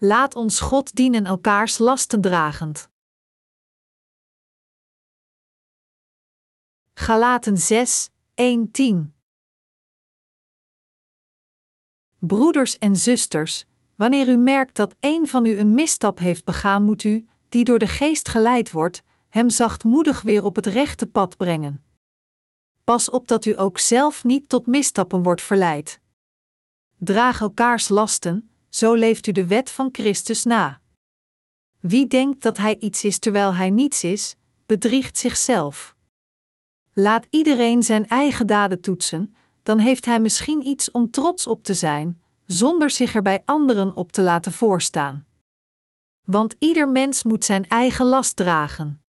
Laat ons God dienen elkaars lasten dragend. Galaten 6, 1, 10 Broeders en zusters, wanneer u merkt dat een van u een misstap heeft begaan, moet u, die door de geest geleid wordt, hem zachtmoedig weer op het rechte pad brengen. Pas op dat u ook zelf niet tot misstappen wordt verleid. Draag elkaars lasten, zo leeft u de wet van Christus na. Wie denkt dat hij iets is terwijl hij niets is, bedriegt zichzelf. Laat iedereen zijn eigen daden toetsen, dan heeft hij misschien iets om trots op te zijn, zonder zich er bij anderen op te laten voorstaan. Want ieder mens moet zijn eigen last dragen.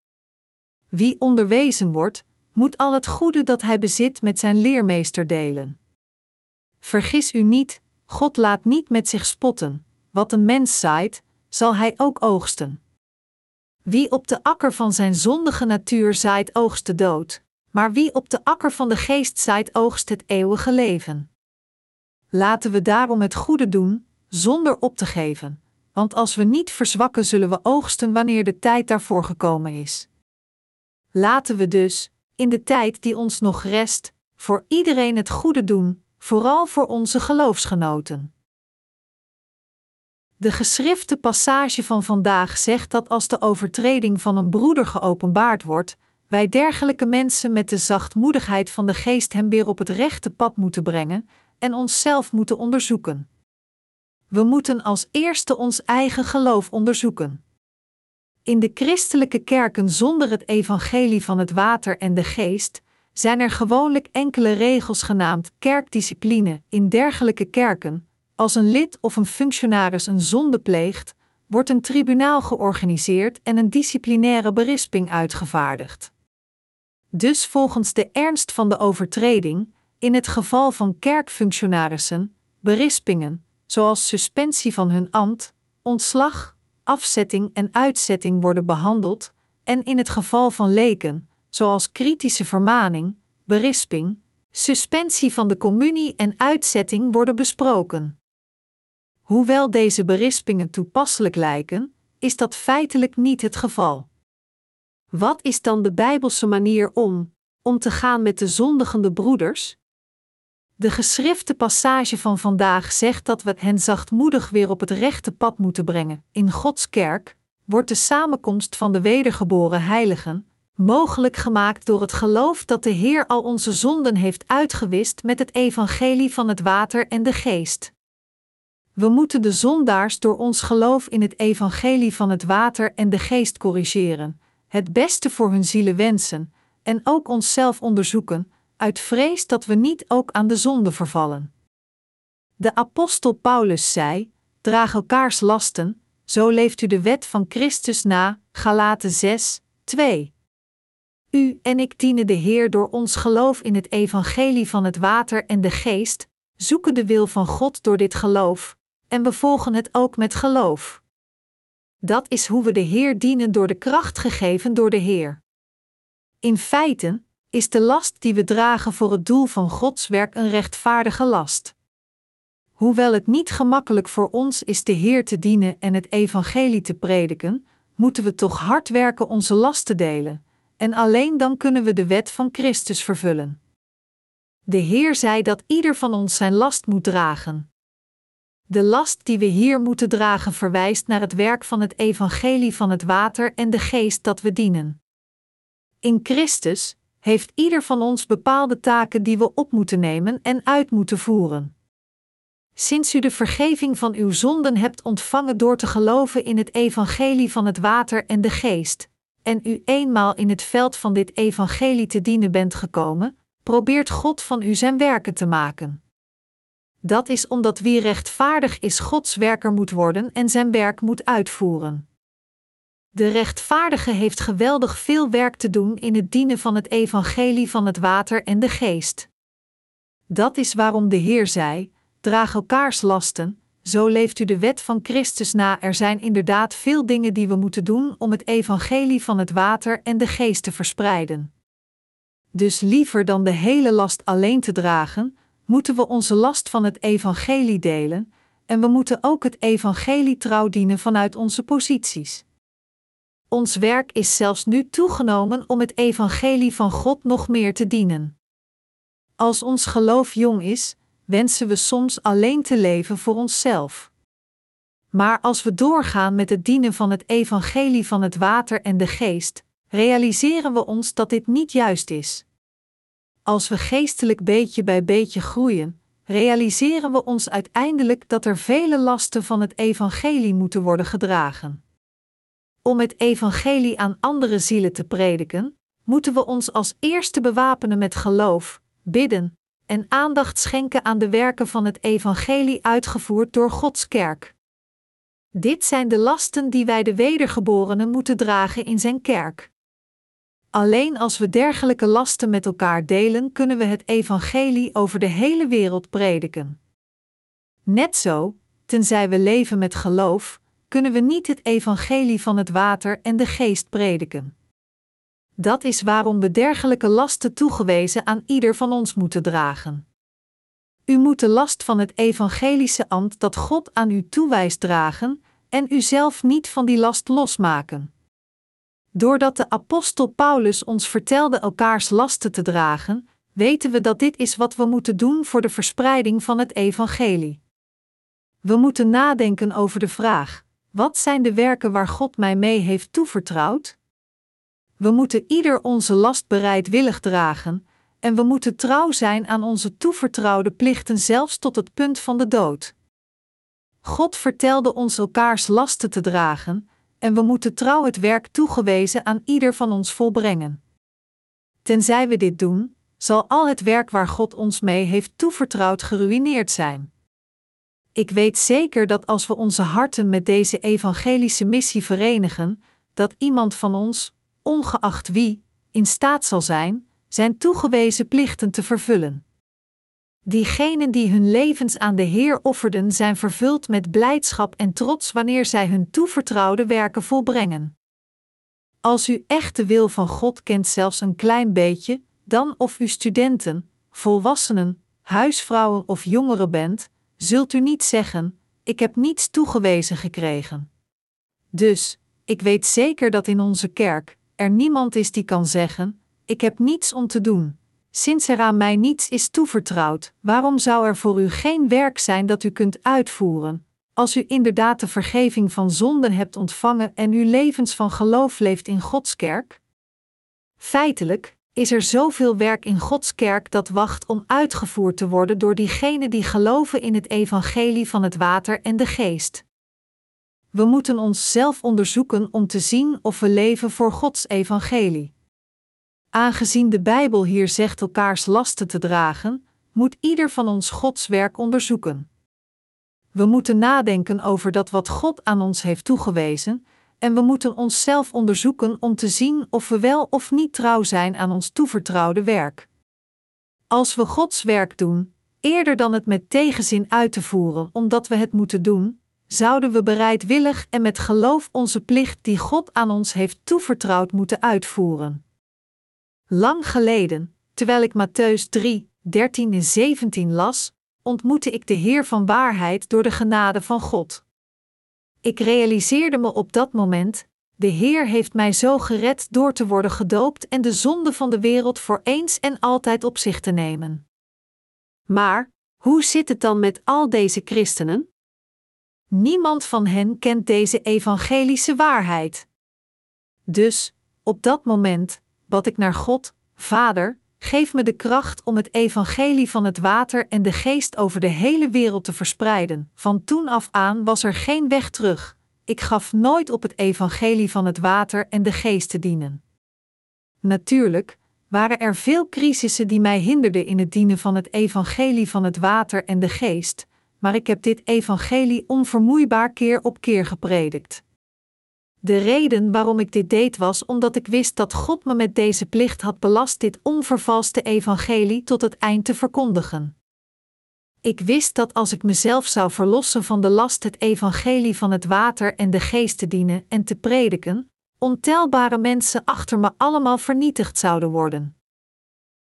Wie onderwezen wordt, moet al het goede dat hij bezit met zijn leermeester delen. Vergis u niet, God laat niet met zich spotten. Wat een mens zaait, zal hij ook oogsten. Wie op de akker van zijn zondige natuur zaait, oogst de dood, maar wie op de akker van de geest zaait, oogst het eeuwige leven. Laten we daarom het goede doen, zonder op te geven, want als we niet verzwakken, zullen we oogsten wanneer de tijd daarvoor gekomen is. Laten we dus, in de tijd die ons nog rest, voor iedereen het goede doen, vooral voor onze geloofsgenoten. De geschrifte passage van vandaag zegt dat als de overtreding van een broeder geopenbaard wordt, wij dergelijke mensen met de zachtmoedigheid van de geest hem weer op het rechte pad moeten brengen en onszelf moeten onderzoeken. We moeten als eerste ons eigen geloof onderzoeken. In de christelijke kerken zonder het evangelie van het water en de geest zijn er gewoonlijk enkele regels genaamd kerkdiscipline in dergelijke kerken. Als een lid of een functionaris een zonde pleegt, wordt een tribunaal georganiseerd en een disciplinaire berisping uitgevaardigd. Dus volgens de ernst van de overtreding, in het geval van kerkfunctionarissen, berispingen, zoals suspensie van hun ambt, ontslag, afzetting en uitzetting worden behandeld, en in het geval van leken, zoals kritische vermaning, berisping, suspensie van de communie en uitzetting worden besproken. Hoewel deze berispingen toepasselijk lijken, is dat feitelijk niet het geval. Wat is dan de Bijbelse manier om, om te gaan met de zondigende broeders? De geschrifte passage van vandaag zegt dat we hen zachtmoedig weer op het rechte pad moeten brengen. In Gods kerk wordt de samenkomst van de wedergeboren heiligen mogelijk gemaakt door het geloof dat de Heer al onze zonden heeft uitgewist met het evangelie van het water en de geest. We moeten de zondaars door ons geloof in het evangelie van het water en de geest corrigeren, het beste voor hun zielen wensen en ook onszelf onderzoeken, uit vrees dat we niet ook aan de zonde vervallen. De apostel Paulus zei: Draag elkaars lasten, zo leeft u de wet van Christus na. Galaten 6, 2. U en ik dienen de Heer door ons geloof in het evangelie van het water en de geest, zoeken de wil van God door dit geloof, en we volgen het ook met geloof. Dat is hoe we de Heer dienen door de kracht gegeven door de Heer. In feite is de last die we dragen voor het doel van Gods werk een rechtvaardige last. Hoewel het niet gemakkelijk voor ons is de Heer te dienen en het evangelie te prediken, moeten we toch hard werken onze last te delen, en alleen dan kunnen we de wet van Christus vervullen. De Heer zei dat ieder van ons zijn last moet dragen. De last die we hier moeten dragen verwijst naar het werk van het evangelie van het water en de geest dat we dienen. In Christus heeft ieder van ons bepaalde taken die we op moeten nemen en uit moeten voeren. Sinds u de vergeving van uw zonden hebt ontvangen door te geloven in het evangelie van het water en de geest, en u eenmaal in het veld van dit evangelie te dienen bent gekomen, probeert God van u zijn werken te maken. Dat is omdat wie rechtvaardig is Gods werker moet worden en zijn werk moet uitvoeren. De rechtvaardige heeft geweldig veel werk te doen in het dienen van het evangelie van het water en de geest. Dat is waarom de Heer zei: draag elkaars lasten, zo leeft u de wet van Christus na. Er zijn inderdaad veel dingen die we moeten doen om het evangelie van het water en de geest te verspreiden. Dus liever dan de hele last alleen te dragen, moeten we onze last van het evangelie delen, en we moeten ook het evangelie trouw dienen vanuit onze posities. Ons werk is zelfs nu toegenomen om het evangelie van God nog meer te dienen. Als ons geloof jong is, wensen we soms alleen te leven voor onszelf. Maar als we doorgaan met het dienen van het evangelie van het water en de geest, realiseren we ons dat dit niet juist is. Als we geestelijk beetje bij beetje groeien, realiseren we ons uiteindelijk dat er vele lasten van het evangelie moeten worden gedragen. Om het evangelie aan andere zielen te prediken, moeten we ons als eerste bewapenen met geloof, bidden en aandacht schenken aan de werken van het evangelie uitgevoerd door Gods kerk. Dit zijn de lasten die wij de wedergeborenen moeten dragen in zijn kerk. Alleen als we dergelijke lasten met elkaar delen, kunnen we het evangelie over de hele wereld prediken. Net zo, tenzij we leven met geloof, kunnen we niet het evangelie van het water en de geest prediken. Dat is waarom we dergelijke lasten toegewezen aan ieder van ons moeten dragen. U moet de last van het evangelische ambt dat God aan u toewijst dragen en u zelf niet van die last losmaken. Doordat de apostel Paulus ons vertelde elkaars lasten te dragen, weten we dat dit is wat we moeten doen voor de verspreiding van het evangelie. We moeten nadenken over de vraag: wat zijn de werken waar God mij mee heeft toevertrouwd? We moeten ieder onze last bereidwillig dragen, en we moeten trouw zijn aan onze toevertrouwde plichten zelfs tot het punt van de dood. God vertelde ons elkaars lasten te dragen, en we moeten trouw het werk toegewezen aan ieder van ons volbrengen. Tenzij we dit doen, zal al het werk waar God ons mee heeft toevertrouwd geruïneerd zijn. Ik weet zeker dat als we onze harten met deze evangelische missie verenigen, dat iemand van ons, ongeacht wie, in staat zal zijn, zijn toegewezen plichten te vervullen. Diegenen die hun levens aan de Heer offerden, zijn vervuld met blijdschap en trots wanneer zij hun toevertrouwde werken volbrengen. Als u echt de wil van God kent, zelfs een klein beetje, dan of u studenten, volwassenen, huisvrouwen of jongeren bent, zult u niet zeggen: Ik heb niets toegewezen gekregen. Dus, ik weet zeker dat in onze kerk er niemand is die kan zeggen: Ik heb niets om te doen. Sinds er aan mij niets is toevertrouwd, waarom zou er voor u geen werk zijn dat u kunt uitvoeren, als u inderdaad de vergeving van zonden hebt ontvangen en uw levens van geloof leeft in Gods kerk? Feitelijk is er zoveel werk in Gods kerk dat wacht om uitgevoerd te worden door diegenen die geloven in het evangelie van het water en de geest. We moeten onszelf onderzoeken om te zien of we leven voor Gods evangelie. Aangezien de Bijbel hier zegt elkaars lasten te dragen, moet ieder van ons Gods werk onderzoeken. We moeten nadenken over dat wat God aan ons heeft toegewezen, en we moeten onszelf onderzoeken om te zien of we wel of niet trouw zijn aan ons toevertrouwde werk. Als we Gods werk doen, eerder dan het met tegenzin uit te voeren omdat we het moeten doen, zouden we bereidwillig en met geloof onze plicht die God aan ons heeft toevertrouwd moeten uitvoeren. Lang geleden, terwijl ik Matthäus 3, 13 en 17 las, ontmoette ik de Heer van waarheid door de genade van God. Ik realiseerde me op dat moment: de Heer heeft mij zo gered door te worden gedoopt en de zonde van de wereld voor eens en altijd op zich te nemen. Maar, hoe zit het dan met al deze christenen? Niemand van hen kent deze evangelische waarheid. Dus, op dat moment, bad ik naar God: Vader, geef me de kracht om het evangelie van het water en de geest over de hele wereld te verspreiden. Van toen af aan was er geen weg terug. Ik gaf nooit op het evangelie van het water en de geest te dienen. Natuurlijk waren er veel crisissen die mij hinderden in het dienen van het evangelie van het water en de geest, maar ik heb dit evangelie onvermoeibaar keer op keer gepredikt. De reden waarom ik dit deed was omdat ik wist dat God me met deze plicht had belast dit onvervalste evangelie tot het eind te verkondigen. Ik wist dat als ik mezelf zou verlossen van de last het evangelie van het water en de geest te dienen en te prediken, ontelbare mensen achter me allemaal vernietigd zouden worden.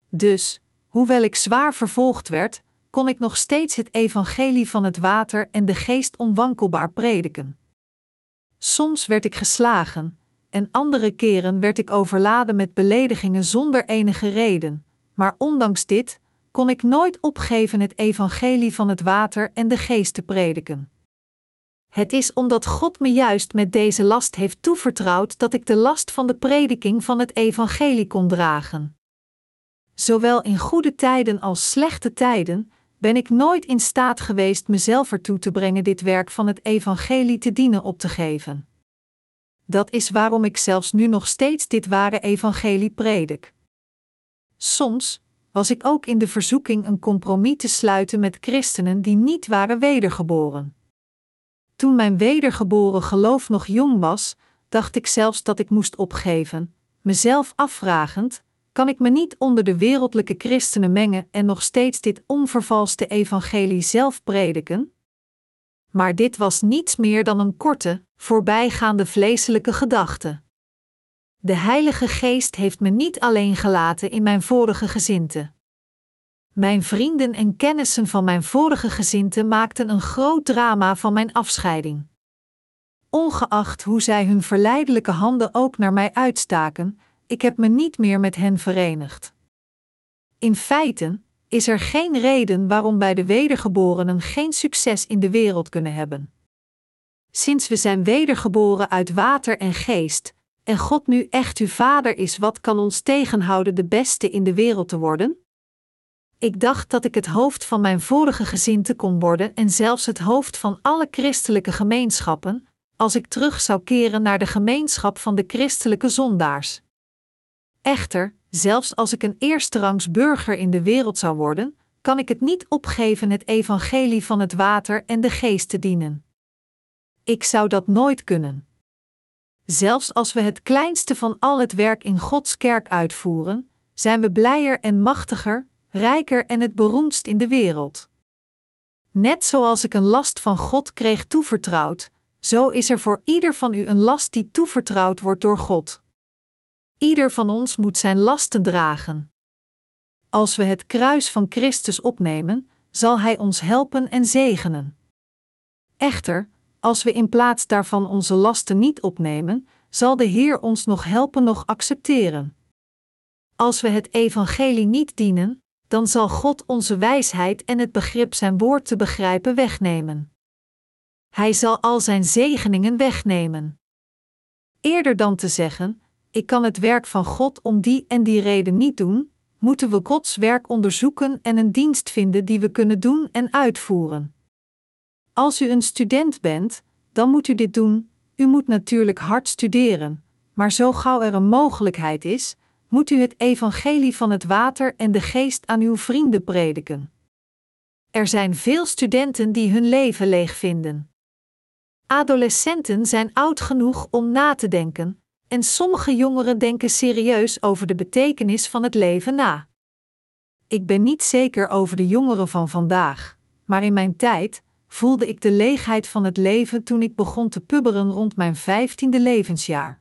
Dus, hoewel ik zwaar vervolgd werd, kon ik nog steeds het evangelie van het water en de geest onwankelbaar prediken. Soms werd ik geslagen, en andere keren werd ik overladen met beledigingen zonder enige reden, maar ondanks dit kon ik nooit opgeven het evangelie van het water en de geest te prediken. Het is omdat God me juist met deze last heeft toevertrouwd dat ik de last van de prediking van het evangelie kon dragen. Zowel in goede tijden als slechte tijden ben ik nooit in staat geweest mezelf ertoe te brengen dit werk van het evangelie te dienen op te geven. Dat is waarom ik zelfs nu nog steeds dit ware evangelie predik. Soms was ik ook in de verzoeking een compromis te sluiten met christenen die niet waren wedergeboren. Toen mijn wedergeboren geloof nog jong was, dacht ik zelfs dat ik moest opgeven, mezelf afvragend: kan ik me niet onder de wereldlijke christenen mengen en nog steeds dit onvervalste evangelie zelf prediken? Maar dit was niets meer dan een korte, voorbijgaande vleeselijke gedachte. De Heilige Geest heeft me niet alleen gelaten in mijn vorige gezinte. Mijn vrienden en kennissen van mijn vorige gezinte maakten een groot drama van mijn afscheiding. Ongeacht hoe zij hun verleidelijke handen ook naar mij uitstaken, ik heb me niet meer met hen verenigd. In feite is er geen reden waarom wij de wedergeborenen geen succes in de wereld kunnen hebben. Sinds we zijn wedergeboren uit water en geest, en God nu echt uw Vader is, wat kan ons tegenhouden de beste in de wereld te worden? Ik dacht dat ik het hoofd van mijn vorige gezinte kon worden en zelfs het hoofd van alle christelijke gemeenschappen, als ik terug zou keren naar de gemeenschap van de christelijke zondaars. Echter, zelfs als ik een eersterangs burger in de wereld zou worden, kan ik het niet opgeven het evangelie van het water en de geest te dienen. Ik zou dat nooit kunnen. Zelfs als we het kleinste van al het werk in Gods kerk uitvoeren, zijn we blijer en machtiger, rijker en het beroemdst in de wereld. Net zoals ik een last van God kreeg toevertrouwd, zo is er voor ieder van u een last die toevertrouwd wordt door God. Ieder van ons moet zijn lasten dragen. Als we het kruis van Christus opnemen, zal Hij ons helpen en zegenen. Echter, als we in plaats daarvan onze lasten niet opnemen, zal de Heer ons nog helpen nog accepteren. Als we het evangelie niet dienen, dan zal God onze wijsheid en het begrip zijn woord te begrijpen wegnemen. Hij zal al zijn zegeningen wegnemen. Eerder dan te zeggen: Ik kan het werk van God om die en die reden niet doen, moeten we Gods werk onderzoeken en een dienst vinden die we kunnen doen en uitvoeren. Als u een student bent, dan moet u dit doen. U moet natuurlijk hard studeren, maar zo gauw er een mogelijkheid is, moet u het evangelie van het water en de geest aan uw vrienden prediken. Er zijn veel studenten die hun leven leeg vinden. Adolescenten zijn oud genoeg om na te denken, en sommige jongeren denken serieus over de betekenis van het leven na. Ik ben niet zeker over de jongeren van vandaag, maar in mijn tijd voelde ik de leegheid van het leven toen ik begon te pubberen rond mijn vijftiende levensjaar.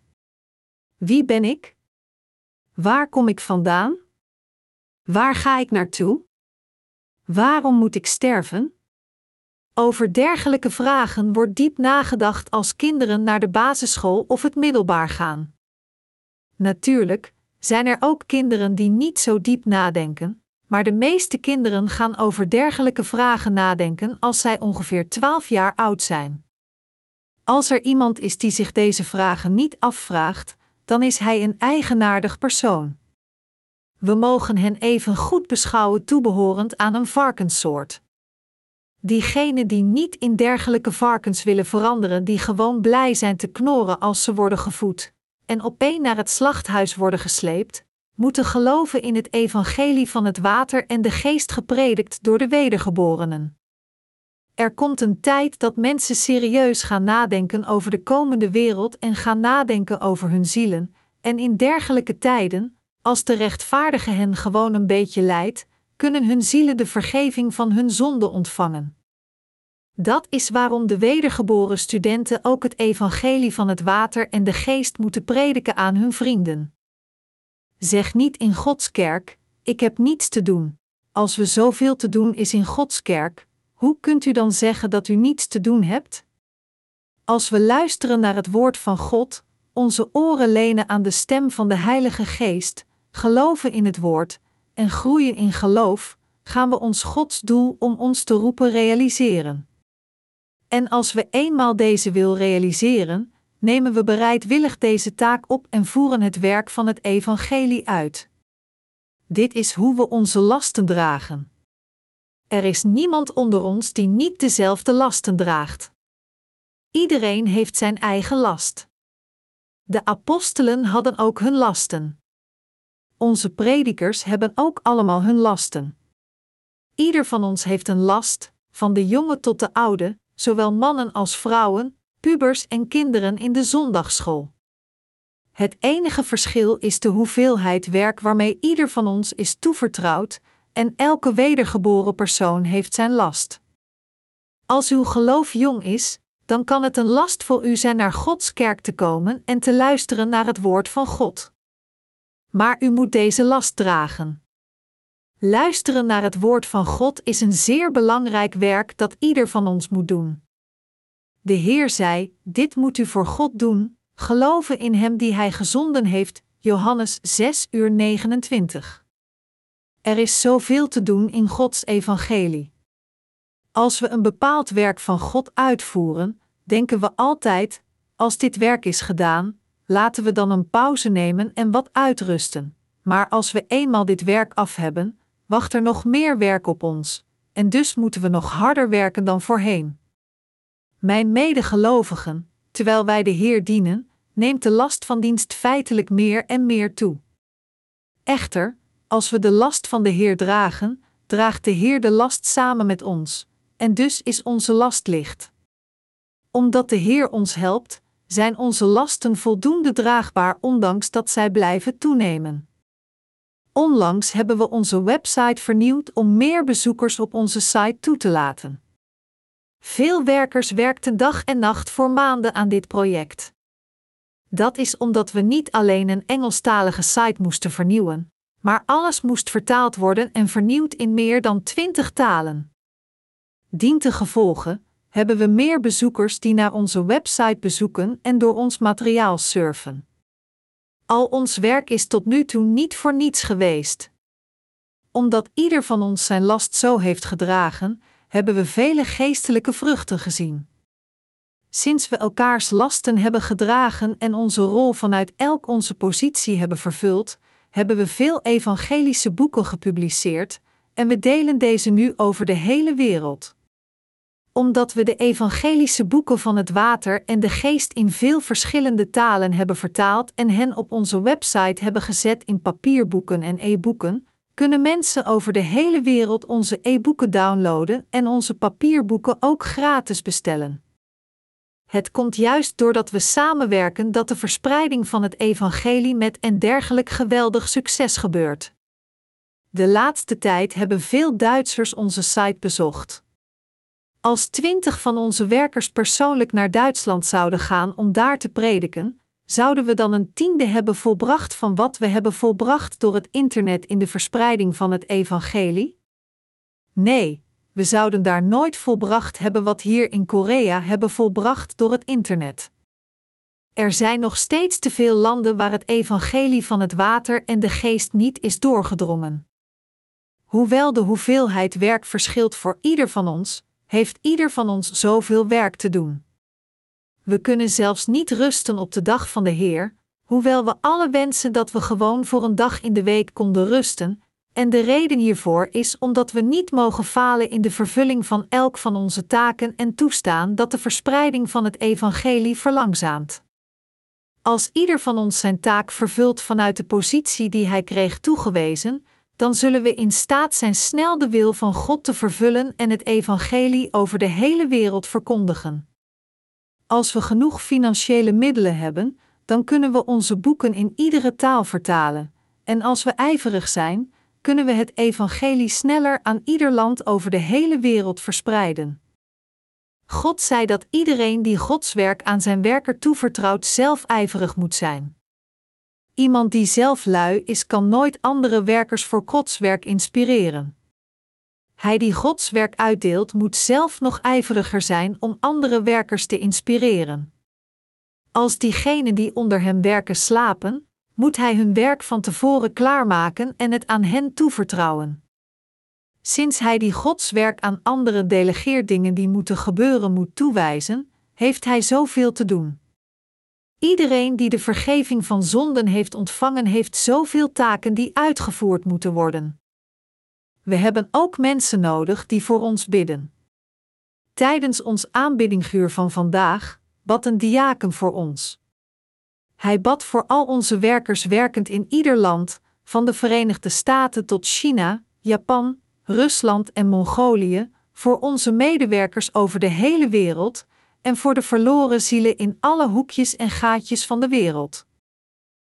Wie ben ik? Waar kom ik vandaan? Waar ga ik naartoe? Waarom moet ik sterven? Over dergelijke vragen wordt diep nagedacht als kinderen naar de basisschool of het middelbaar gaan. Natuurlijk zijn er ook kinderen die niet zo diep nadenken, maar de meeste kinderen gaan over dergelijke vragen nadenken als zij ongeveer 12 jaar oud zijn. Als er iemand is die zich deze vragen niet afvraagt, dan is hij een eigenaardig persoon. We mogen hen even goed beschouwen toebehorend aan een varkenssoort. Diegenen die niet in dergelijke varkens willen veranderen, die gewoon blij zijn te knorren als ze worden gevoed, en opeen naar het slachthuis worden gesleept, moeten geloven in het evangelie van het water en de geest gepredikt door de wedergeborenen. Er komt een tijd dat mensen serieus gaan nadenken over de komende wereld en gaan nadenken over hun zielen, en in dergelijke tijden, als de rechtvaardige hen gewoon een beetje leidt, kunnen hun zielen de vergeving van hun zonde ontvangen. Dat is waarom de wedergeboren studenten ook het evangelie van het water en de geest moeten prediken aan hun vrienden. Zeg niet in Gods kerk: Ik heb niets te doen. als we zoveel te doen is in Gods kerk, hoe kunt u dan zeggen dat u niets te doen hebt? Als we luisteren naar het woord van God, onze oren lenen aan de stem van de Heilige Geest, geloven in het woord en groeien in geloof, gaan we ons Gods doel om ons te roepen realiseren. En als we eenmaal deze wil realiseren, nemen we bereidwillig deze taak op en voeren het werk van het evangelie uit. Dit is hoe we onze lasten dragen. Er is niemand onder ons die niet dezelfde lasten draagt. Iedereen heeft zijn eigen last. De apostelen hadden ook hun lasten. Onze predikers hebben ook allemaal hun lasten. Ieder van ons heeft een last, van de jonge tot de oude, zowel mannen als vrouwen, pubers en kinderen in de zondagschool. Het enige verschil is de hoeveelheid werk waarmee ieder van ons is toevertrouwd, en elke wedergeboren persoon heeft zijn last. Als uw geloof jong is, dan kan het een last voor u zijn naar Gods kerk te komen en te luisteren naar het woord van God. Maar u moet deze last dragen. Luisteren naar het woord van God is een zeer belangrijk werk dat ieder van ons moet doen. De Heer zei: Dit moet u voor God doen, geloven in Hem die Hij gezonden heeft. Johannes 6 uur 29. Er is zoveel te doen in Gods evangelie. Als we een bepaald werk van God uitvoeren, denken we altijd: als dit werk is gedaan, laten we dan een pauze nemen en wat uitrusten. Maar als we eenmaal dit werk af hebben, wacht er nog meer werk op ons, en dus moeten we nog harder werken dan voorheen. Mijn medegelovigen, terwijl wij de Heer dienen, neemt de last van dienst feitelijk meer en meer toe. Echter, als we de last van de Heer dragen, draagt de Heer de last samen met ons, en dus is onze last licht. Omdat de Heer ons helpt, zijn onze lasten voldoende draagbaar ondanks dat zij blijven toenemen. Onlangs hebben we onze website vernieuwd om meer bezoekers op onze site toe te laten. Veel werkers werkten dag en nacht voor maanden aan dit project. Dat is omdat we niet alleen een Engelstalige site moesten vernieuwen, maar alles moest vertaald worden en vernieuwd in meer dan twintig talen. Dientengevolge hebben we meer bezoekers die naar onze website bezoeken en door ons materiaal surfen. Al ons werk is tot nu toe niet voor niets geweest. Omdat ieder van ons zijn last zo heeft gedragen, hebben we vele geestelijke vruchten gezien. Sinds we elkaars lasten hebben gedragen en onze rol vanuit elk onze positie hebben vervuld, hebben we veel evangelische boeken gepubliceerd en we delen deze nu over de hele wereld. Omdat we de evangelische boeken van het water en de geest in veel verschillende talen hebben vertaald en hen op onze website hebben gezet in papierboeken en e-boeken, kunnen mensen over de hele wereld onze e-boeken downloaden en onze papierboeken ook gratis bestellen. Het komt juist doordat we samenwerken dat de verspreiding van het evangelie met en dergelijk geweldig succes gebeurt. De laatste tijd hebben veel Duitsers onze site bezocht. Als twintig van onze werkers persoonlijk naar Duitsland zouden gaan om daar te prediken, zouden we dan een tiende hebben volbracht van wat we hebben volbracht door het internet in de verspreiding van het evangelie? Nee, we zouden daar nooit volbracht hebben wat hier in Korea hebben volbracht door het internet. Er zijn nog steeds te veel landen waar het evangelie van het water en de geest niet is doorgedrongen. Hoewel de hoeveelheid werk verschilt voor ieder van ons, heeft ieder van ons zoveel werk te doen. We kunnen zelfs niet rusten op de dag van de Heer, hoewel we alle wensen dat we gewoon voor een dag in de week konden rusten, en de reden hiervoor is omdat we niet mogen falen in de vervulling van elk van onze taken en toestaan dat de verspreiding van het evangelie verlangzaamt. Als ieder van ons zijn taak vervult vanuit de positie die hij kreeg toegewezen, dan zullen we in staat zijn snel de wil van God te vervullen en het evangelie over de hele wereld verkondigen. Als we genoeg financiële middelen hebben, dan kunnen we onze boeken in iedere taal vertalen, en als we ijverig zijn, kunnen we het evangelie sneller aan ieder land over de hele wereld verspreiden. God zei dat iedereen die Gods werk aan zijn werker toevertrouwt zelf ijverig moet zijn. Iemand die zelf lui is, kan nooit andere werkers voor Gods werk inspireren. Hij die Gods werk uitdeelt, moet zelf nog ijveriger zijn om andere werkers te inspireren. Als diegenen die onder hem werken slapen, moet hij hun werk van tevoren klaarmaken en het aan hen toevertrouwen. Sinds hij die Gods werk aan anderen delegeert dingen die moeten gebeuren moet toewijzen, heeft hij zoveel te doen. Iedereen die de vergeving van zonden heeft ontvangen, heeft zoveel taken die uitgevoerd moeten worden. We hebben ook mensen nodig die voor ons bidden. Tijdens ons aanbiddinguur van vandaag bad een diaken voor ons. Hij bad voor al onze werkers werkend in ieder land, van de Verenigde Staten tot China, Japan, Rusland en Mongolië, voor onze medewerkers over de hele wereld en voor de verloren zielen in alle hoekjes en gaatjes van de wereld.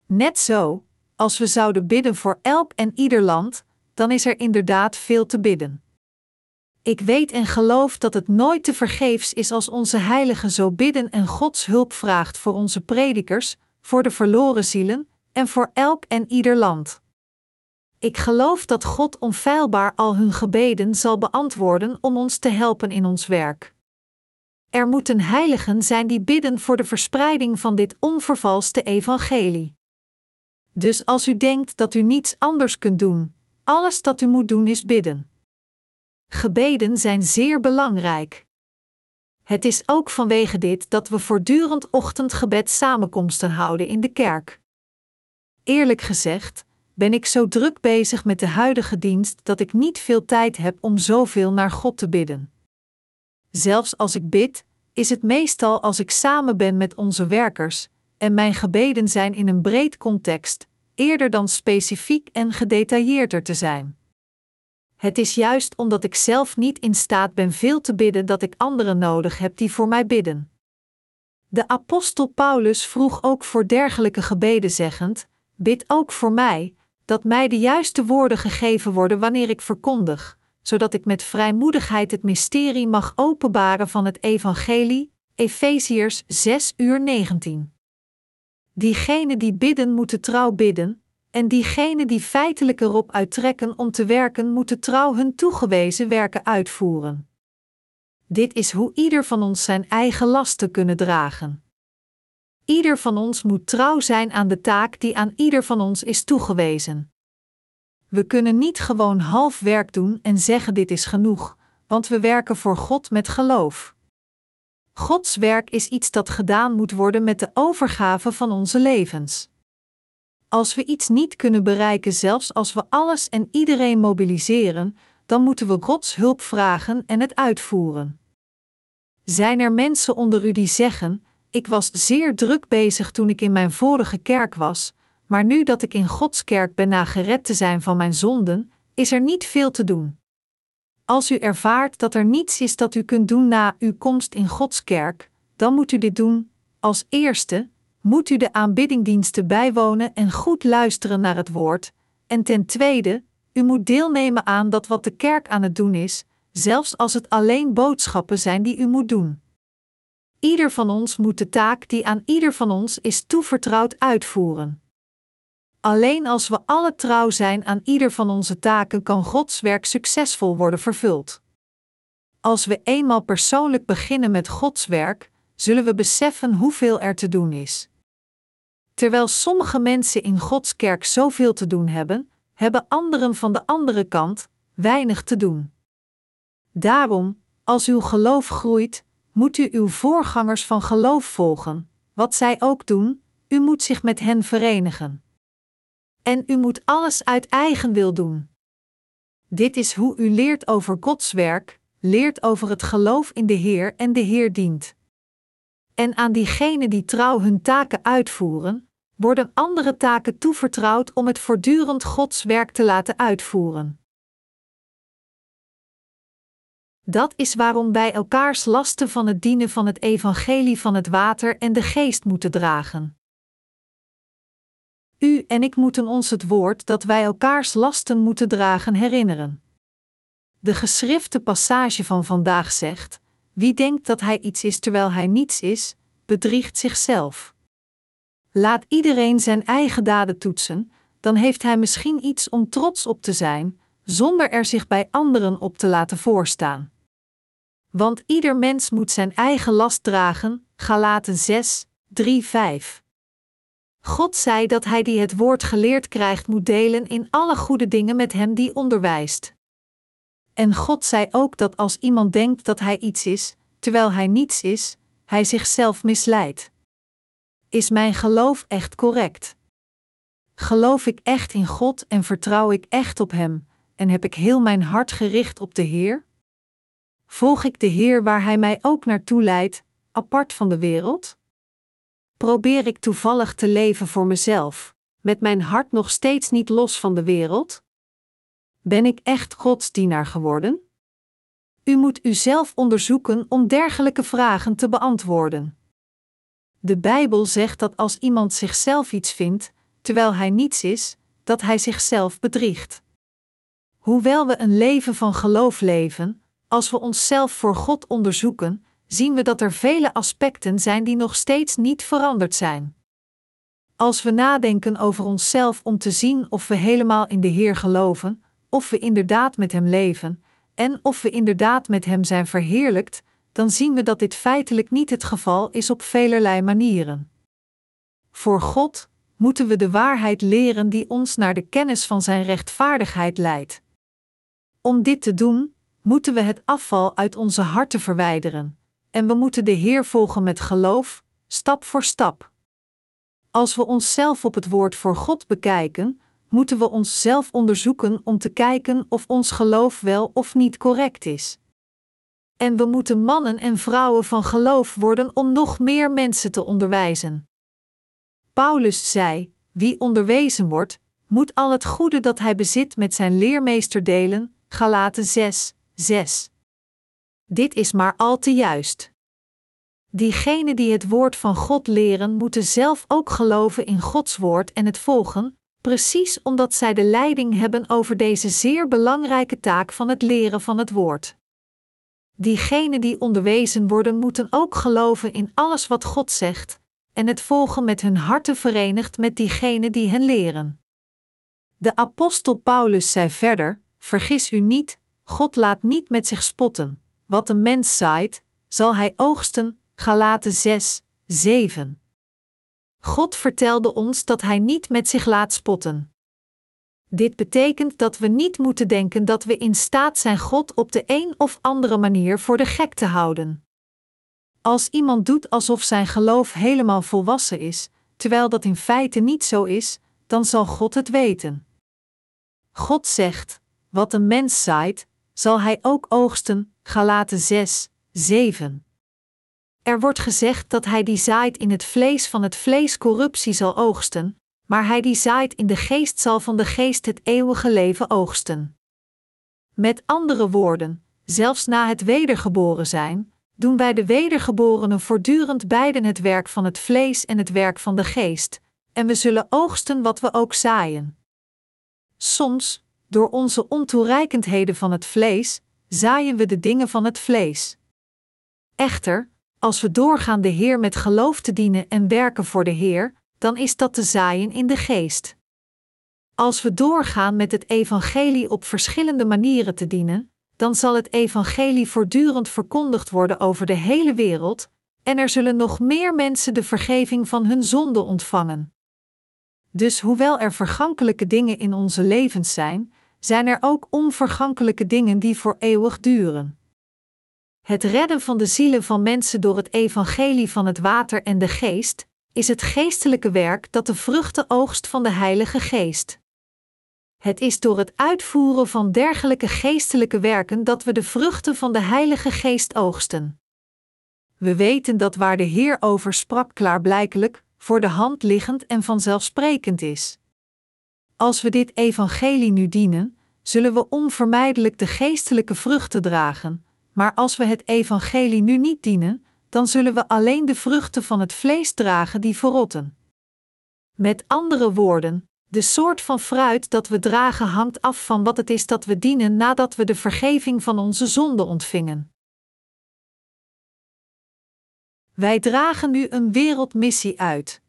Net zo, als we zouden bidden voor elk en ieder land, dan is er inderdaad veel te bidden. Ik weet en geloof dat het nooit te vergeefs is als onze heiligen zo bidden en Gods hulp vraagt voor onze predikers, voor de verloren zielen en voor elk en ieder land. Ik geloof dat God onfeilbaar al hun gebeden zal beantwoorden om ons te helpen in ons werk. Er moeten heiligen zijn die bidden voor de verspreiding van dit onvervalste evangelie. Dus als u denkt dat u niets anders kunt doen, alles dat u moet doen is bidden. Gebeden zijn zeer belangrijk. Het is ook vanwege dit dat we voortdurend ochtendgebed samenkomsten houden in de kerk. Eerlijk gezegd, ben ik zo druk bezig met de huidige dienst dat ik niet veel tijd heb om zoveel naar God te bidden. Zelfs als ik bid, is het meestal als ik samen ben met onze werkers, en mijn gebeden zijn in een breed context, eerder dan specifiek en gedetailleerder te zijn. Het is juist omdat ik zelf niet in staat ben veel te bidden dat ik anderen nodig heb die voor mij bidden. De apostel Paulus vroeg ook voor dergelijke gebeden zeggend: Bid ook voor mij, dat mij de juiste woorden gegeven worden wanneer ik verkondig, zodat ik met vrijmoedigheid het mysterie mag openbaren van het evangelie. Efeziërs 6 uur 19. Diegenen die bidden moeten trouw bidden, en diegenen die feitelijk erop uittrekken om te werken moeten trouw hun toegewezen werken uitvoeren. Dit is hoe ieder van ons zijn eigen lasten kunnen dragen. Ieder van ons moet trouw zijn aan de taak die aan ieder van ons is toegewezen. We kunnen niet gewoon half werk doen en zeggen dit is genoeg, want we werken voor God met geloof. Gods werk is iets dat gedaan moet worden met de overgave van onze levens. Als we iets niet kunnen bereiken, zelfs als we alles en iedereen mobiliseren, dan moeten we Gods hulp vragen en het uitvoeren. Zijn er mensen onder u die zeggen: Ik was zeer druk bezig toen ik in mijn vorige kerk was, maar nu dat ik in Gods kerk ben na gered te zijn van mijn zonden, is er niet veel te doen. Als u ervaart dat er niets is dat u kunt doen na uw komst in Gods kerk, dan moet u dit doen. Als eerste moet u de aanbiddingdiensten bijwonen en goed luisteren naar het woord. En ten tweede, u moet deelnemen aan dat wat de kerk aan het doen is, zelfs als het alleen boodschappen zijn die u moet doen. Ieder van ons moet de taak die aan ieder van ons is toevertrouwd uitvoeren. Alleen als we alle trouw zijn aan ieder van onze taken kan Gods werk succesvol worden vervuld. Als we eenmaal persoonlijk beginnen met Gods werk, zullen we beseffen hoeveel er te doen is. Terwijl sommige mensen in Gods kerk zoveel te doen hebben, hebben anderen van de andere kant weinig te doen. Daarom, als uw geloof groeit, moet u uw voorgangers van geloof volgen, wat zij ook doen, u moet zich met hen verenigen. En u moet alles uit eigen wil doen. Dit is hoe u leert over Gods werk, leert over het geloof in de Heer en de Heer dient. En aan diegenen die trouw hun taken uitvoeren, worden andere taken toevertrouwd om het voortdurend Gods werk te laten uitvoeren. Dat is waarom wij elkaars lasten van het dienen van het evangelie van het water en de geest moeten dragen. U en ik moeten ons het woord dat wij elkaars lasten moeten dragen herinneren. De geschrifte passage van vandaag zegt: Wie denkt dat hij iets is terwijl hij niets is, bedriegt zichzelf. Laat iedereen zijn eigen daden toetsen, dan heeft hij misschien iets om trots op te zijn, zonder er zich bij anderen op te laten voorstaan. Want ieder mens moet zijn eigen last dragen, Galaten 6, 3, 5. God zei dat hij die het woord geleerd krijgt moet delen in alle goede dingen met hem die onderwijst. En God zei ook dat als iemand denkt dat hij iets is, terwijl hij niets is, hij zichzelf misleidt. Is mijn geloof echt correct? Geloof ik echt in God en vertrouw ik echt op Hem, en heb ik heel mijn hart gericht op de Heer? Volg ik de Heer waar Hij mij ook naartoe leidt, apart van de wereld? Probeer ik toevallig te leven voor mezelf, met mijn hart nog steeds niet los van de wereld? Ben ik echt Gods dienaar geworden? U moet uzelf onderzoeken om dergelijke vragen te beantwoorden. De Bijbel zegt dat als iemand zichzelf iets vindt, terwijl hij niets is, dat hij zichzelf bedriegt. Hoewel we een leven van geloof leven, als we onszelf voor God onderzoeken, zien we dat er vele aspecten zijn die nog steeds niet veranderd zijn. Als we nadenken over onszelf om te zien of we helemaal in de Heer geloven, of we inderdaad met Hem leven, en of we inderdaad met Hem zijn verheerlijkt, dan zien we dat dit feitelijk niet het geval is op velerlei manieren. Voor God moeten we de waarheid leren die ons naar de kennis van Zijn rechtvaardigheid leidt. Om dit te doen, moeten we het afval uit onze harten verwijderen, en we moeten de Heer volgen met geloof, stap voor stap. Als we onszelf op het woord voor God bekijken, moeten we onszelf onderzoeken om te kijken of ons geloof wel of niet correct is. En we moeten mannen en vrouwen van geloof worden om nog meer mensen te onderwijzen. Paulus zei: Wie onderwezen wordt, moet al het goede dat hij bezit met zijn leermeester delen. Galaten 6, 6. Dit is maar al te juist. Diegenen die het woord van God leren, moeten zelf ook geloven in Gods woord en het volgen, precies omdat zij de leiding hebben over deze zeer belangrijke taak van het leren van het woord. Diegenen die onderwezen worden, moeten ook geloven in alles wat God zegt, en het volgen met hun harten verenigd met diegenen die hen leren. De apostel Paulus zei verder: Vergis u niet, God laat niet met zich spotten. Wat een mens zaait, zal hij oogsten. Galaten 6, 7. God vertelde ons dat Hij niet met zich laat spotten. Dit betekent dat we niet moeten denken dat we in staat zijn God op de een of andere manier voor de gek te houden. Als iemand doet alsof zijn geloof helemaal volwassen is, terwijl dat in feite niet zo is, dan zal God het weten. God zegt: Wat een mens zaait, zal hij ook oogsten. Galaten 6, 7. Er wordt gezegd dat hij die zaait in het vlees van het vlees corruptie zal oogsten, maar hij die zaait in de geest zal van de geest het eeuwige leven oogsten. Met andere woorden, zelfs na het wedergeboren zijn, doen wij de wedergeborenen voortdurend beiden het werk van het vlees en het werk van de geest, en we zullen oogsten wat we ook zaaien. Soms, door onze ontoereikendheden van het vlees, zaaien we de dingen van het vlees. Echter, als we doorgaan de Heer met geloof te dienen en werken voor de Heer, dan is dat te zaaien in de geest. Als we doorgaan met het evangelie op verschillende manieren te dienen, dan zal het evangelie voortdurend verkondigd worden over de hele wereld, en er zullen nog meer mensen de vergeving van hun zonden ontvangen. Dus hoewel er vergankelijke dingen in onze levens zijn, zijn er ook onvergankelijke dingen die voor eeuwig duren. Het redden van de zielen van mensen door het evangelie van het water en de geest is het geestelijke werk dat de vruchten oogst van de Heilige Geest. Het is door het uitvoeren van dergelijke geestelijke werken dat we de vruchten van de Heilige Geest oogsten. We weten dat waar de Heer over sprak klaarblijkelijk, voor de hand liggend en vanzelfsprekend is. Als we dit evangelie nu dienen, zullen we onvermijdelijk de geestelijke vruchten dragen, maar als we het evangelie nu niet dienen, dan zullen we alleen de vruchten van het vlees dragen die verrotten. Met andere woorden, de soort van fruit dat we dragen hangt af van wat het is dat we dienen nadat we de vergeving van onze zonden ontvingen. Wij dragen nu een wereldmissie uit.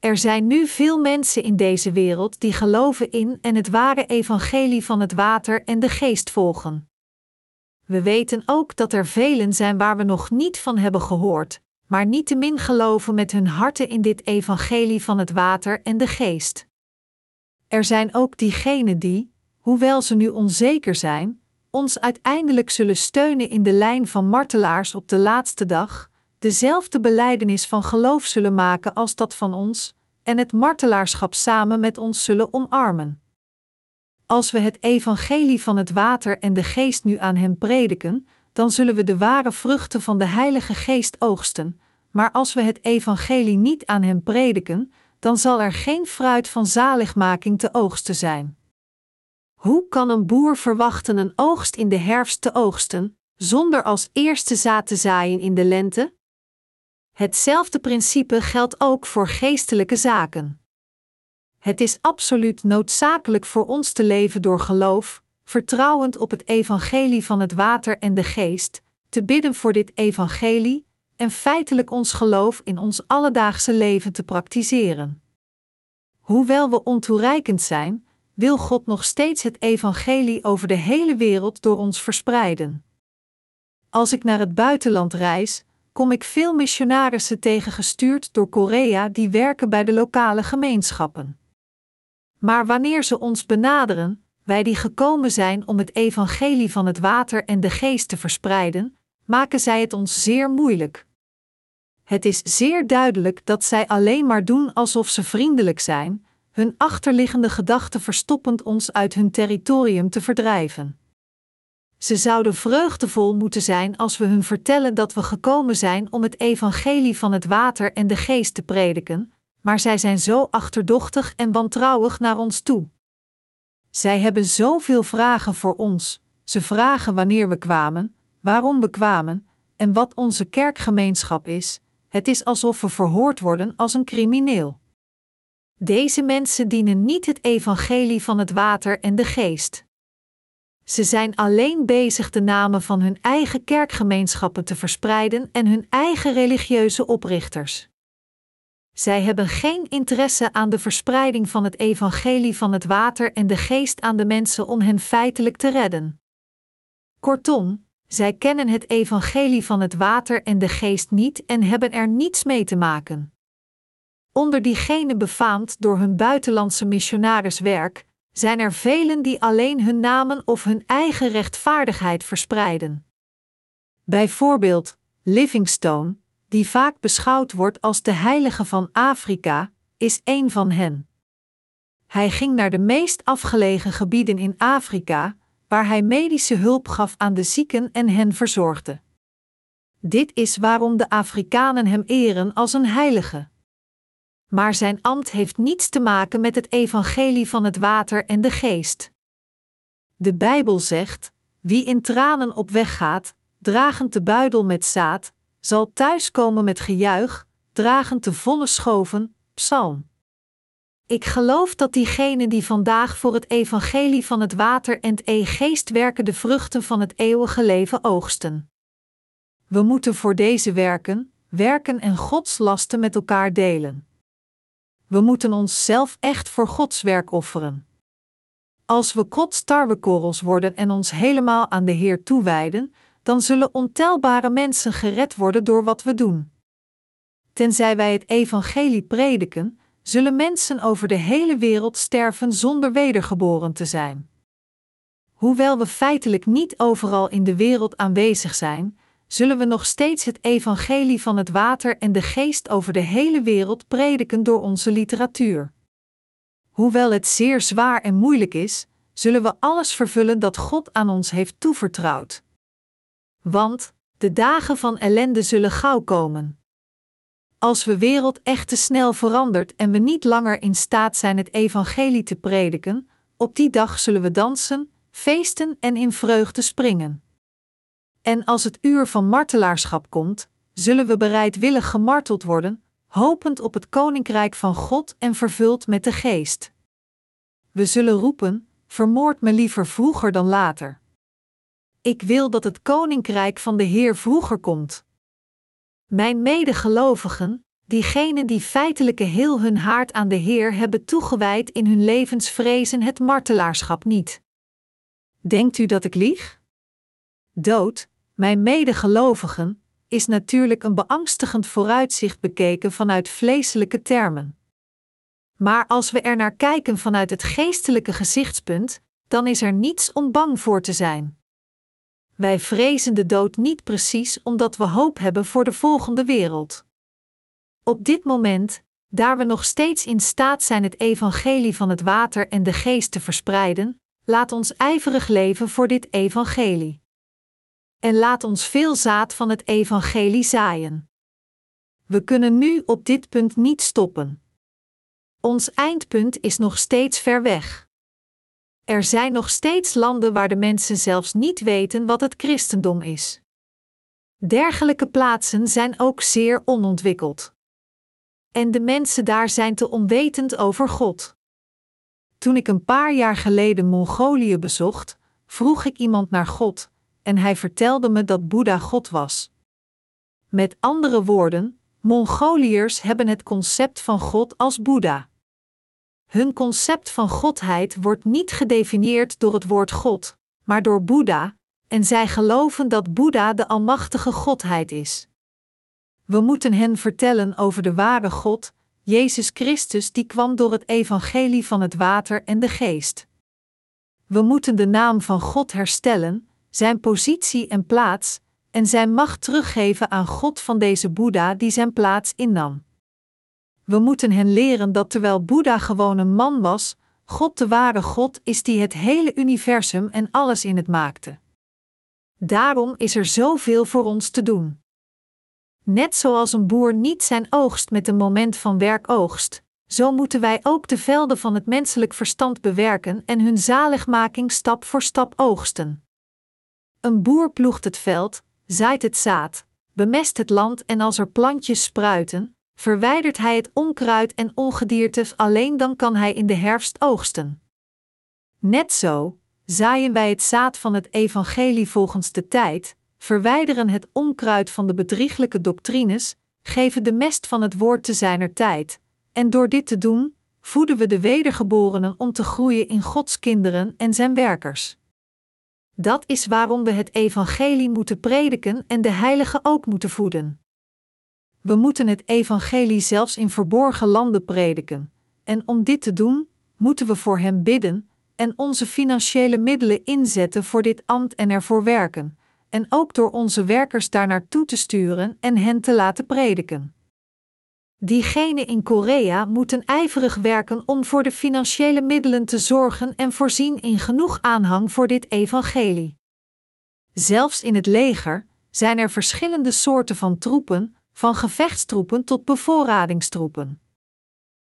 Er zijn nu veel mensen in deze wereld die geloven in en het ware evangelie van het water en de geest volgen. We weten ook dat er velen zijn waar we nog niet van hebben gehoord, maar niettemin geloven met hun harten in dit evangelie van het water en de geest. Er zijn ook diegenen die, hoewel ze nu onzeker zijn, ons uiteindelijk zullen steunen in de lijn van martelaars op de laatste dag, dezelfde beleidenis van geloof zullen maken als dat van ons, en het martelaarschap samen met ons zullen omarmen. Als we het evangelie van het water en de geest nu aan hen prediken, dan zullen we de ware vruchten van de Heilige Geest oogsten, maar als we het evangelie niet aan hen prediken, dan zal er geen fruit van zaligmaking te oogsten zijn. Hoe kan een boer verwachten een oogst in de herfst te oogsten, zonder als eerste zaad te zaaien in de lente? Hetzelfde principe geldt ook voor geestelijke zaken. Het is absoluut noodzakelijk voor ons te leven door geloof, vertrouwend op het evangelie van het water en de geest, te bidden voor dit evangelie en feitelijk ons geloof in ons alledaagse leven te praktiseren. Hoewel we ontoereikend zijn, wil God nog steeds het evangelie over de hele wereld door ons verspreiden. Als ik naar het buitenland reis, kom ik veel missionarissen tegen gestuurd door Korea die werken bij de lokale gemeenschappen. Maar wanneer ze ons benaderen, wij die gekomen zijn om het evangelie van het water en de geest te verspreiden, maken zij het ons zeer moeilijk. Het is zeer duidelijk dat zij alleen maar doen alsof ze vriendelijk zijn, hun achterliggende gedachten verstoppend ons uit hun territorium te verdrijven. Ze zouden vreugdevol moeten zijn als we hun vertellen dat we gekomen zijn om het evangelie van het water en de geest te prediken, maar zij zijn zo achterdochtig en wantrouwig naar ons toe. Zij hebben zoveel vragen voor ons. Ze vragen wanneer we kwamen, waarom we kwamen en wat onze kerkgemeenschap is. Het is alsof we verhoord worden als een crimineel. Deze mensen dienen niet het evangelie van het water en de geest. Ze zijn alleen bezig de namen van hun eigen kerkgemeenschappen te verspreiden en hun eigen religieuze oprichters. Zij hebben geen interesse aan de verspreiding van het evangelie van het water en de geest aan de mensen om hen feitelijk te redden. Kortom, zij kennen het evangelie van het water en de geest niet en hebben er niets mee te maken. Onder diegenen befaamd door hun buitenlandse missionariswerk, zijn er velen die alleen hun namen of hun eigen rechtvaardigheid verspreiden. Bijvoorbeeld Livingstone, die vaak beschouwd wordt als de heilige van Afrika, is een van hen. Hij ging naar de meest afgelegen gebieden in Afrika, waar hij medische hulp gaf aan de zieken en hen verzorgde. Dit is waarom de Afrikanen hem eren als een heilige. Maar zijn ambt heeft niets te maken met het evangelie van het water en de geest. De Bijbel zegt: Wie in tranen op weg gaat, dragend de buidel met zaad, zal thuiskomen met gejuich, dragend de volle schoven. Psalm. Ik geloof dat diegenen die vandaag voor het evangelie van het water en het e-geest werken de vruchten van het eeuwige leven oogsten. We moeten voor deze werken, werken en Gods lasten met elkaar delen. We moeten onszelf echt voor Gods werk offeren. Als we Gods tarwekorrels worden en ons helemaal aan de Heer toewijden, dan zullen ontelbare mensen gered worden door wat we doen. Tenzij wij het evangelie prediken, zullen mensen over de hele wereld sterven zonder wedergeboren te zijn. Hoewel we feitelijk niet overal in de wereld aanwezig zijn, zullen we nog steeds het evangelie van het water en de geest over de hele wereld prediken door onze literatuur. Hoewel het zeer zwaar en moeilijk is, zullen we alles vervullen dat God aan ons heeft toevertrouwd. Want de dagen van ellende zullen gauw komen. Als we wereld echt te snel verandert en we niet langer in staat zijn het evangelie te prediken, op die dag zullen we dansen, feesten en in vreugde springen. En als het uur van martelaarschap komt, zullen we bereidwillig gemarteld worden, hopend op het koninkrijk van God en vervuld met de geest. We zullen roepen: Vermoord me liever vroeger dan later. Ik wil dat het koninkrijk van de Heer vroeger komt. Mijn medegelovigen, diegenen die feitelijke heel hun haard aan de Heer hebben toegewijd in hun levens vrezen het martelaarschap niet. Denkt u dat ik lieg? Dood, mijn medegelovigen, is natuurlijk een beangstigend vooruitzicht bekeken vanuit vleeselijke termen. Maar als we er naar kijken vanuit het geestelijke gezichtspunt, dan is er niets om bang voor te zijn. Wij vrezen de dood niet precies omdat we hoop hebben voor de volgende wereld. Op dit moment, daar we nog steeds in staat zijn het evangelie van het water en de geest te verspreiden, laat ons ijverig leven voor dit evangelie. En laat ons veel zaad van het evangelie zaaien. We kunnen nu op dit punt niet stoppen. Ons eindpunt is nog steeds ver weg. Er zijn nog steeds landen waar de mensen zelfs niet weten wat het christendom is. Dergelijke plaatsen zijn ook zeer onontwikkeld. En de mensen daar zijn te onwetend over God. Toen ik een paar jaar geleden Mongolië bezocht, vroeg ik iemand naar God, en hij vertelde me dat Boeddha God was. Met andere woorden, Mongoliërs hebben het concept van God als Boeddha. Hun concept van godheid wordt niet gedefinieerd door het woord God, maar door Boeddha, en zij geloven dat Boeddha de Almachtige Godheid is. We moeten hen vertellen over de ware God, Jezus Christus, die kwam door het evangelie van het water en de geest. We moeten de naam van God herstellen, zijn positie en plaats, en zijn macht teruggeven aan God van deze Boeddha die zijn plaats innam. We moeten hen leren dat terwijl Boeddha gewoon een man was, God de ware God is die het hele universum en alles in het maakte. Daarom is er zoveel voor ons te doen. Net zoals een boer niet zijn oogst met een moment van werk oogst, zo moeten wij ook de velden van het menselijk verstand bewerken en hun zaligmaking stap voor stap oogsten. Een boer ploegt het veld, zaait het zaad, bemest het land en als er plantjes spruiten, verwijdert hij het onkruid en ongedierte, alleen dan kan hij in de herfst oogsten. Net zo zaaien wij het zaad van het evangelie volgens de tijd, verwijderen het onkruid van de bedrieglijke doctrines, geven de mest van het woord te zijner tijd, en door dit te doen, voeden we de wedergeborenen om te groeien in Gods kinderen en zijn werkers. Dat is waarom we het evangelie moeten prediken en de heiligen ook moeten voeden. We moeten het evangelie zelfs in verborgen landen prediken, en om dit te doen, moeten we voor hem bidden en onze financiële middelen inzetten voor dit ambt en ervoor werken, en ook door onze werkers daar naartoe te sturen en hen te laten prediken. Diegenen in Korea moeten ijverig werken om voor de financiële middelen te zorgen en voorzien in genoeg aanhang voor dit evangelie. Zelfs in het leger zijn er verschillende soorten van troepen, van gevechtstroepen tot bevoorradingstroepen.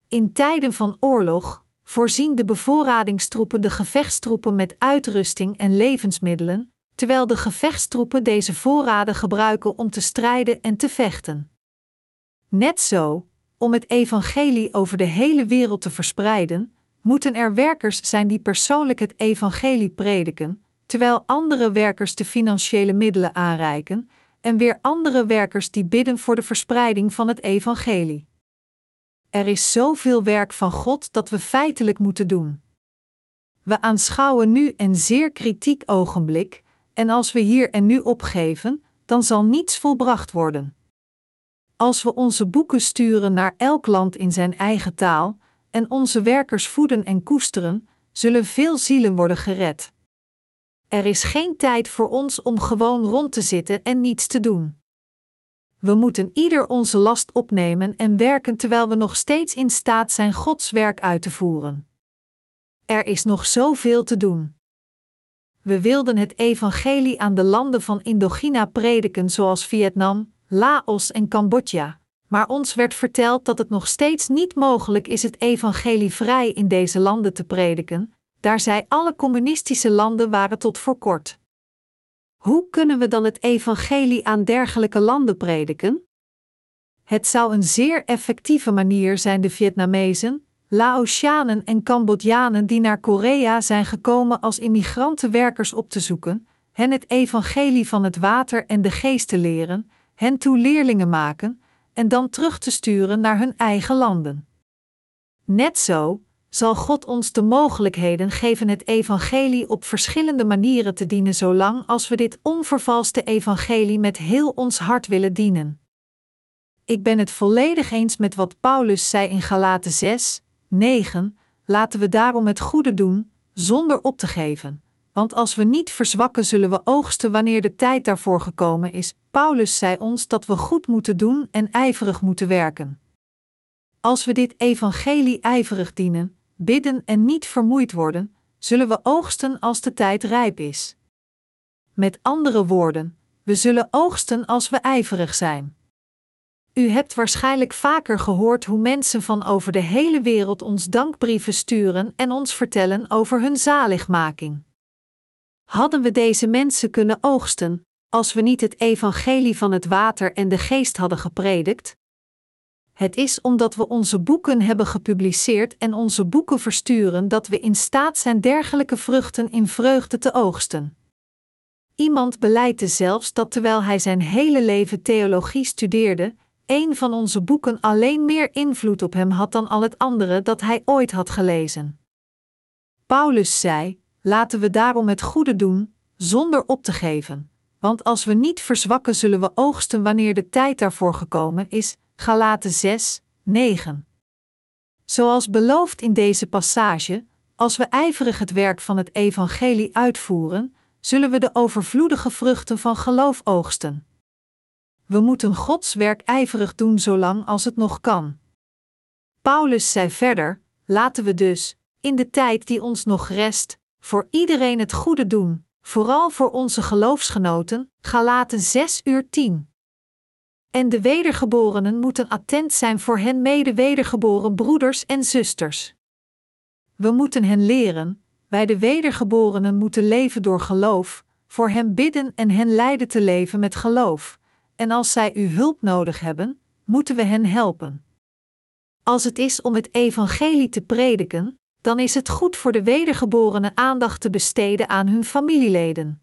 In tijden van oorlog voorzien de bevoorradingstroepen de gevechtstroepen met uitrusting en levensmiddelen, terwijl de gevechtstroepen deze voorraden gebruiken om te strijden en te vechten. Net zo, om het evangelie over de hele wereld te verspreiden, moeten er werkers zijn die persoonlijk het evangelie prediken, terwijl andere werkers de financiële middelen aanreiken, en weer andere werkers die bidden voor de verspreiding van het evangelie. Er is zoveel werk van God dat we feitelijk moeten doen. We aanschouwen nu een zeer kritiek ogenblik, en als we hier en nu opgeven, dan zal niets volbracht worden. Als we onze boeken sturen naar elk land in zijn eigen taal en onze werkers voeden en koesteren, zullen veel zielen worden gered. Er is geen tijd voor ons om gewoon rond te zitten en niets te doen. We moeten ieder onze last opnemen en werken terwijl we nog steeds in staat zijn Gods werk uit te voeren. Er is nog zoveel te doen. We wilden het evangelie aan de landen van Indochina prediken, zoals Vietnam, Laos en Cambodja, maar ons werd verteld dat het nog steeds niet mogelijk is het evangelie vrij in deze landen te prediken, daar zij alle communistische landen waren tot voor kort. Hoe kunnen we dan het evangelie aan dergelijke landen prediken? Het zou een zeer effectieve manier zijn de Vietnamezen, Laotianen en Cambodjanen die naar Korea zijn gekomen als immigrantenwerkers op te zoeken, hen het evangelie van het water en de geest te leren, hen toe leerlingen maken, en dan terug te sturen naar hun eigen landen. Net zo zal God ons de mogelijkheden geven het evangelie op verschillende manieren te dienen zolang als we dit onvervalste evangelie met heel ons hart willen dienen. Ik ben het volledig eens met wat Paulus zei in Galaten 6, 9, laten we daarom het goede doen, zonder op te geven. Want als we niet verzwakken, zullen we oogsten wanneer de tijd daarvoor gekomen is. Paulus zei ons dat we goed moeten doen en ijverig moeten werken. Als we dit evangelie ijverig dienen, bidden en niet vermoeid worden, zullen we oogsten als de tijd rijp is. Met andere woorden, we zullen oogsten als we ijverig zijn. U hebt waarschijnlijk vaker gehoord hoe mensen van over de hele wereld ons dankbrieven sturen en ons vertellen over hun zaligmaking. Hadden we deze mensen kunnen oogsten, als we niet het evangelie van het water en de geest hadden gepredikt? Het is omdat we onze boeken hebben gepubliceerd en onze boeken versturen dat we in staat zijn dergelijke vruchten in vreugde te oogsten. Iemand beleidt zelfs dat terwijl hij zijn hele leven theologie studeerde, een van onze boeken alleen meer invloed op hem had dan al het andere dat hij ooit had gelezen. Paulus zei: Laten we daarom het goede doen, zonder op te geven, want als we niet verzwakken, zullen we oogsten wanneer de tijd daarvoor gekomen is. Galaten 6, 9. Zoals beloofd in deze passage, als we ijverig het werk van het evangelie uitvoeren, zullen we de overvloedige vruchten van geloof oogsten. We moeten Gods werk ijverig doen zolang als het nog kan. Paulus zei verder: laten we dus, in de tijd die ons nog rest, voor iedereen het goede doen, vooral voor onze geloofsgenoten. Galaten 6 uur 10. En de wedergeborenen moeten attent zijn voor hen mede wedergeboren broeders en zusters. We moeten hen leren, wij de wedergeborenen moeten leven door geloof, voor hen bidden en hen leiden te leven met geloof, en als zij uw hulp nodig hebben, moeten we hen helpen. Als het is om het evangelie te prediken, dan is het goed voor de wedergeborenen aandacht te besteden aan hun familieleden.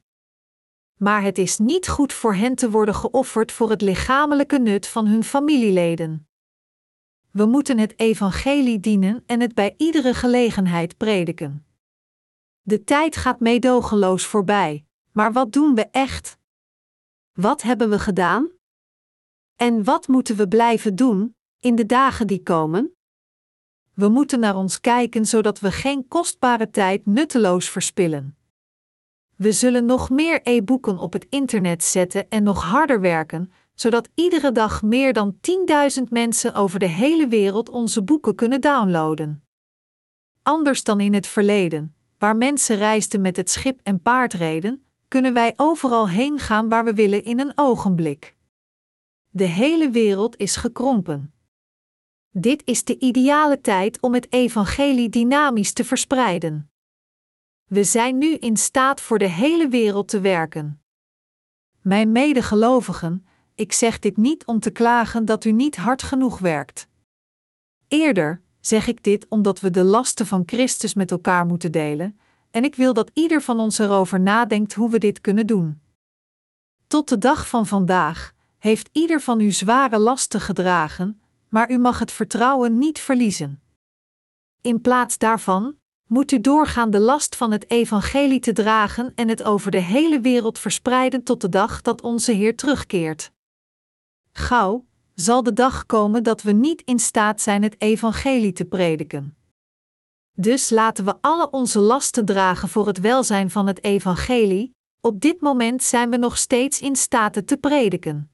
Maar het is niet goed voor hen te worden geofferd voor het lichamelijke nut van hun familieleden. We moeten het evangelie dienen en het bij iedere gelegenheid prediken. De tijd gaat meedogenloos voorbij, maar wat doen we echt? Wat hebben we gedaan? En wat moeten we blijven doen in de dagen die komen? We moeten naar ons kijken zodat we geen kostbare tijd nutteloos verspillen. We zullen nog meer e-boeken op het internet zetten en nog harder werken, zodat iedere dag meer dan 10.000 mensen over de hele wereld onze boeken kunnen downloaden. Anders dan in het verleden, waar mensen reisden met het schip en paardreden, kunnen wij overal heen gaan waar we willen in een ogenblik. De hele wereld is gekrompen. Dit is de ideale tijd om het evangelie dynamisch te verspreiden. We zijn nu in staat voor de hele wereld te werken. Mijn medegelovigen, ik zeg dit niet om te klagen dat u niet hard genoeg werkt. Eerder zeg ik dit omdat we de lasten van Christus met elkaar moeten delen, en ik wil dat ieder van ons erover nadenkt hoe we dit kunnen doen. Tot de dag van vandaag heeft ieder van u zware lasten gedragen, maar u mag het vertrouwen niet verliezen. In plaats daarvan moet u doorgaan de last van het evangelie te dragen en het over de hele wereld verspreiden tot de dag dat onze Heer terugkeert. Gauw zal de dag komen dat we niet in staat zijn het evangelie te prediken. Dus laten we alle onze lasten dragen voor het welzijn van het evangelie. Op dit moment zijn we nog steeds in staat het te prediken.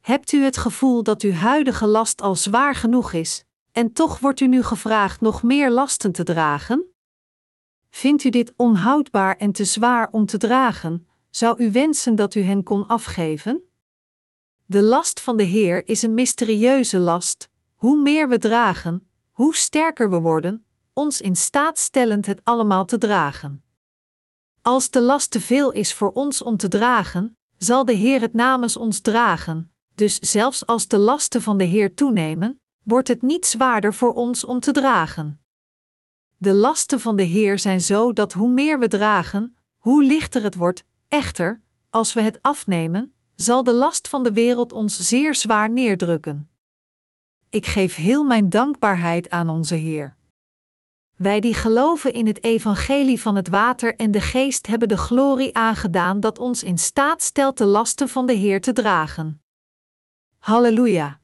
Hebt u het gevoel dat uw huidige last al zwaar genoeg is, en toch wordt u nu gevraagd nog meer lasten te dragen? Vindt u dit onhoudbaar en te zwaar om te dragen? Zou u wensen dat u hen kon afgeven? De last van de Heer is een mysterieuze last. Hoe meer we dragen, hoe sterker we worden, ons in staat stellend het allemaal te dragen. Als de last te veel is voor ons om te dragen, zal de Heer het namens ons dragen, dus zelfs als de lasten van de Heer toenemen, wordt het niet zwaarder voor ons om te dragen. De lasten van de Heer zijn zo dat hoe meer we dragen, hoe lichter het wordt, echter, als we het afnemen, zal de last van de wereld ons zeer zwaar neerdrukken. Ik geef heel mijn dankbaarheid aan onze Heer. Wij die geloven in het evangelie van het water en de geest hebben de glorie aangedaan dat ons in staat stelt de lasten van de Heer te dragen. Hallelujah.